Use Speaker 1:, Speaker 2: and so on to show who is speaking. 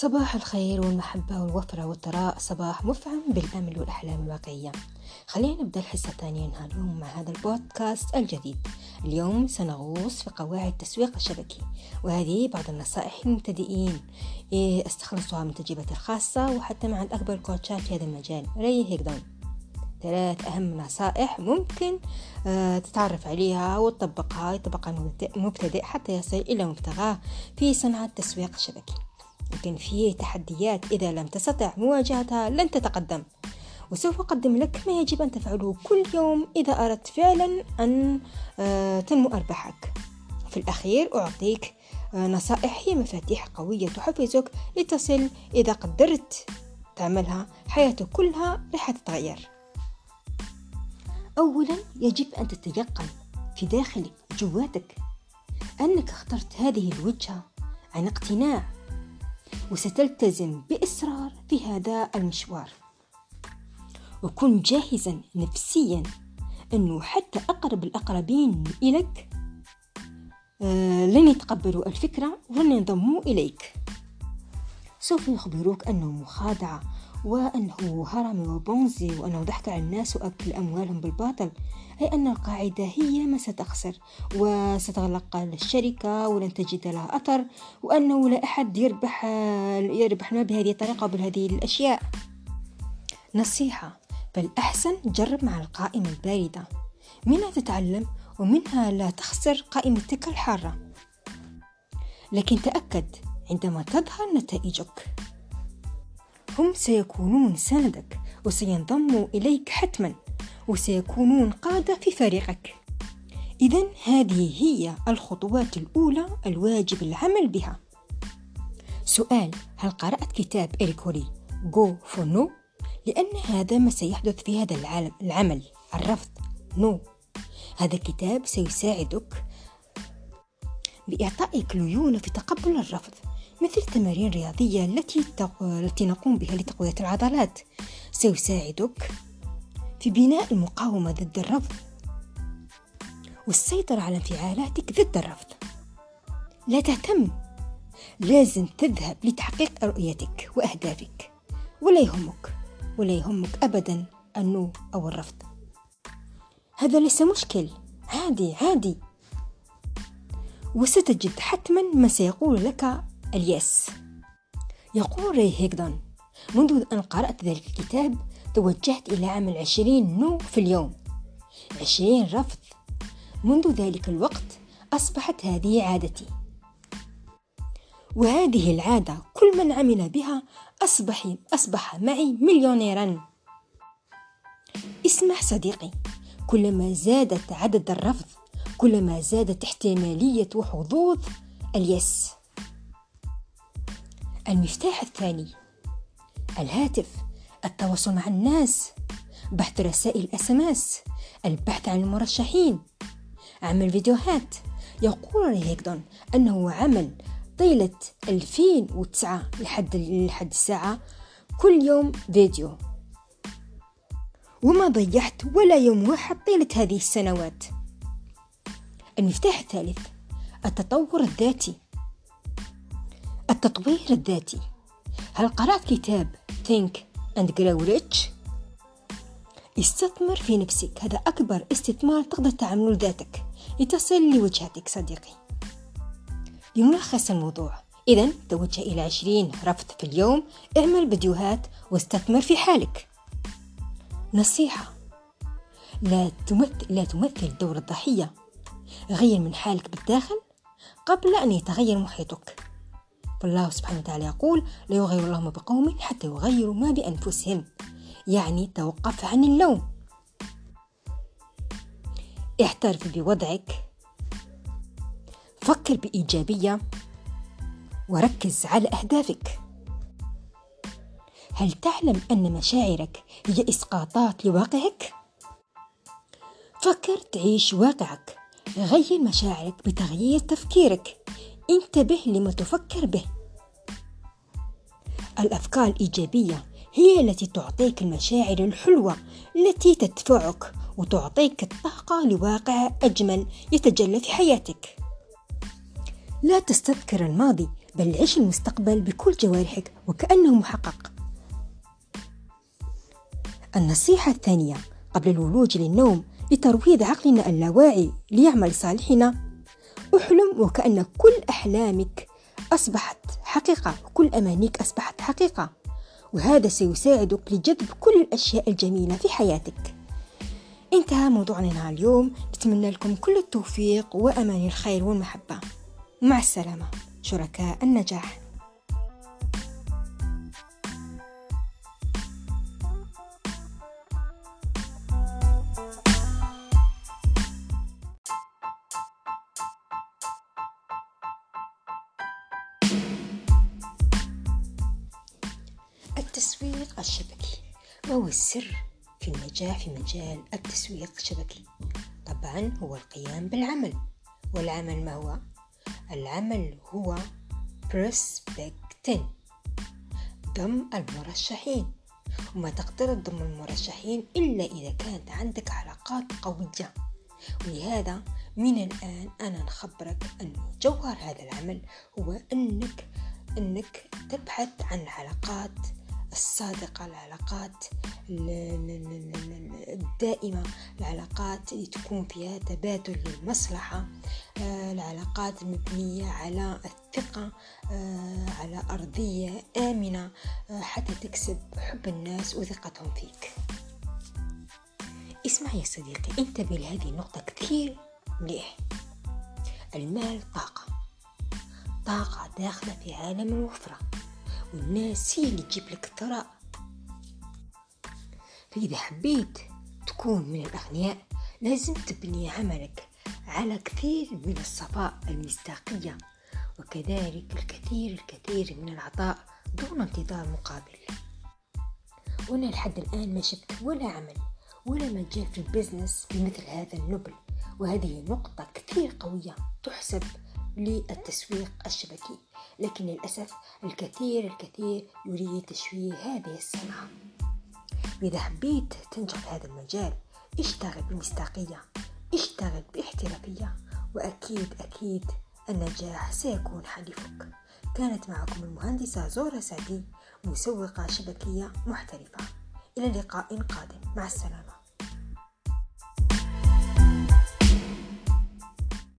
Speaker 1: صباح الخير والمحبة والوفرة والثراء صباح مفعم بالأمل والأحلام الواقعية. خلينا نبدأ الحصة الثانية اليوم مع هذا البودكاست الجديد. اليوم سنغوص في قواعد التسويق الشبكي وهذه بعض النصائح للمبتدئين. إيه، استخلصها من تجربتي الخاصة وحتى مع الأكبر كوتشات في هذا المجال. ري هيكدون ثلاث أهم نصائح ممكن آه، تتعرف عليها وتطبقها يطبقها المبتدئ حتى يصل إلى مبتغاه في صناعة التسويق الشبكي. لكن فيه تحديات إذا لم تستطع مواجهتها لن تتقدم. وسوف أقدم لك ما يجب أن تفعله كل يوم إذا أردت فعلا أن آه، تنمو أرباحك. في الأخير أعطيك آه، نصائح هي مفاتيح قوية تحفزك لتصل إذا قدرت تعملها حياتك كلها راح تتغير. أولا يجب أن تتيقن في داخلك جواتك أنك اخترت هذه الوجهة عن اقتناع وستلتزم بإصرار في هذا المشوار. وكن جاهزا نفسيا أنه حتى أقرب الأقربين إليك آه لن يتقبلوا الفكرة ولن ينضموا إليك. سوف يخبروك أنه مخادعة وأنه هرم وبونزي وأنه ضحك على الناس وأكل أموالهم بالباطل أي أن القاعدة هي ما ستخسر وستغلق الشركة ولن تجد لها أثر وأنه لا أحد يربح يربح ما بهذه الطريقة وبهذه الأشياء. نصيحة فالأحسن جرب مع القائمة الباردة. منها تتعلم ومنها لا تخسر قائمتك الحارة. لكن تأكد عندما تظهر نتائجك. هم سيكونون سندك وسينضموا إليك حتما وسيكونون قادة في فريقك إذا هذه هي الخطوات الأولى الواجب العمل بها سؤال هل قرأت كتاب إريكوري Go for No؟ لأن هذا ما سيحدث في هذا العالم العمل الرفض نو no. هذا الكتاب سيساعدك بإعطائك ليونة في تقبل الرفض مثل التمارين الرياضية التي نقوم بها لتقوية العضلات. سيساعدك في بناء المقاومة ضد الرفض والسيطرة على انفعالاتك ضد الرفض. لا تهتم. لازم تذهب لتحقيق رؤيتك وأهدافك. ولا يهمك ولا يهمك أبدا النو أو الرفض. هذا ليس مشكل. عادي عادي. وستجد حتما ما سيقول لك اليس يقول ري هيغدون منذ أن قرأت ذلك الكتاب توجهت إلى عمل عشرين نو في اليوم. عشرين رفض. منذ ذلك الوقت أصبحت هذه عادتي. وهذه العادة كل من عمل بها أصبح, أصبح معي مليونيرا. اسمع صديقي كلما زادت عدد الرفض كلما زادت احتمالية وحظوظ اليس المفتاح الثاني. الهاتف التواصل مع الناس بحث رسائل الأسماس البحث عن المرشحين. عمل فيديوهات. يقول هيكدون أنه عمل طيلة 2009 لحد لحد الساعة كل يوم فيديو. وما ضيعت ولا يوم واحد طيلة هذه السنوات. المفتاح الثالث التطور الذاتي. التطوير الذاتي. هل قرأت كتاب Think and Grow Rich؟ استثمر في نفسك. هذا أكبر استثمار تقدر تعمله لذاتك. لتصل لوجهتك صديقي. لملخص الموضوع. إذا توجه إلى عشرين رفض في اليوم. اعمل فيديوهات واستثمر في حالك. نصيحة. لا تمثل, لا تمثل دور الضحية. غير من حالك بالداخل قبل أن يتغير محيطك. فالله سبحانه وتعالى يقول لا يغير الله ما بقوم حتى يغيروا ما بأنفسهم. يعني توقف عن اللوم. اعترف بوضعك. فكر بإيجابية. وركز على أهدافك. هل تعلم أن مشاعرك هي إسقاطات لواقعك؟ فكر تعيش واقعك. غير مشاعرك بتغيير تفكيرك. انتبه لما تفكر به. الأفكار الإيجابية هي التي تعطيك المشاعر الحلوة التي تدفعك وتعطيك الطاقة لواقع أجمل يتجلى في حياتك. لا تستذكر الماضي بل عيش المستقبل بكل جوارحك وكأنه محقق. النصيحة الثانية قبل الولوج للنوم لترويض عقلنا اللاواعي ليعمل لصالحنا أحلم وكأن كل أحلامك أصبحت حقيقة وكل أمانيك أصبحت حقيقة. وهذا سيساعدك لجذب كل الأشياء الجميلة في حياتك. انتهى موضوعنا اليوم. نتمنى لكم كل التوفيق وأمان الخير والمحبة. مع السلامة. شركاء النجاح. التسويق الشبكي. وهو السر في النجاح في مجال التسويق الشبكي؟ طبعا هو القيام بالعمل. والعمل ما هو؟ العمل هو prospecting. ضم المرشحين. وما تقدر تضم المرشحين إلا إذا كانت عندك علاقات قوية. ولهذا من الآن أنا نخبرك أن جوهر هذا العمل هو أنك أنك تبحث عن العلاقات الصادقة العلاقات الدائمة العلاقات اللي تكون فيها تبادل للمصلحة آه، العلاقات المبنية على الثقة آه، على أرضية آمنة آه، حتى تكسب حب الناس وثقتهم فيك. اسمع يا صديقي انتبه لهذه النقطة كثير. مليح المال طاقة. طاقة داخلة في عالم الوفرة. والناس هي اللي تجيب لك الثراء. فإذا حبيت تكون من الأغنياء لازم تبني عملك على كثير من الصفاء المصداقية وكذلك الكثير الكثير من العطاء دون انتظار مقابل. وأنا لحد الآن ما شفت ولا عمل ولا مجال في البزنس بمثل هذا النبل وهذه نقطة كثير قوية تحسب للتسويق الشبكي لكن للأسف الكثير الكثير يريد تشويه هذه الصنعة إذا حبيت تنجح في هذا المجال اشتغل بمصداقية اشتغل باحترافية وأكيد أكيد النجاح سيكون حليفك. كانت معكم المهندسة زورا سعدي مسوقة شبكية محترفة. إلى لقاء قادم. مع السلامة.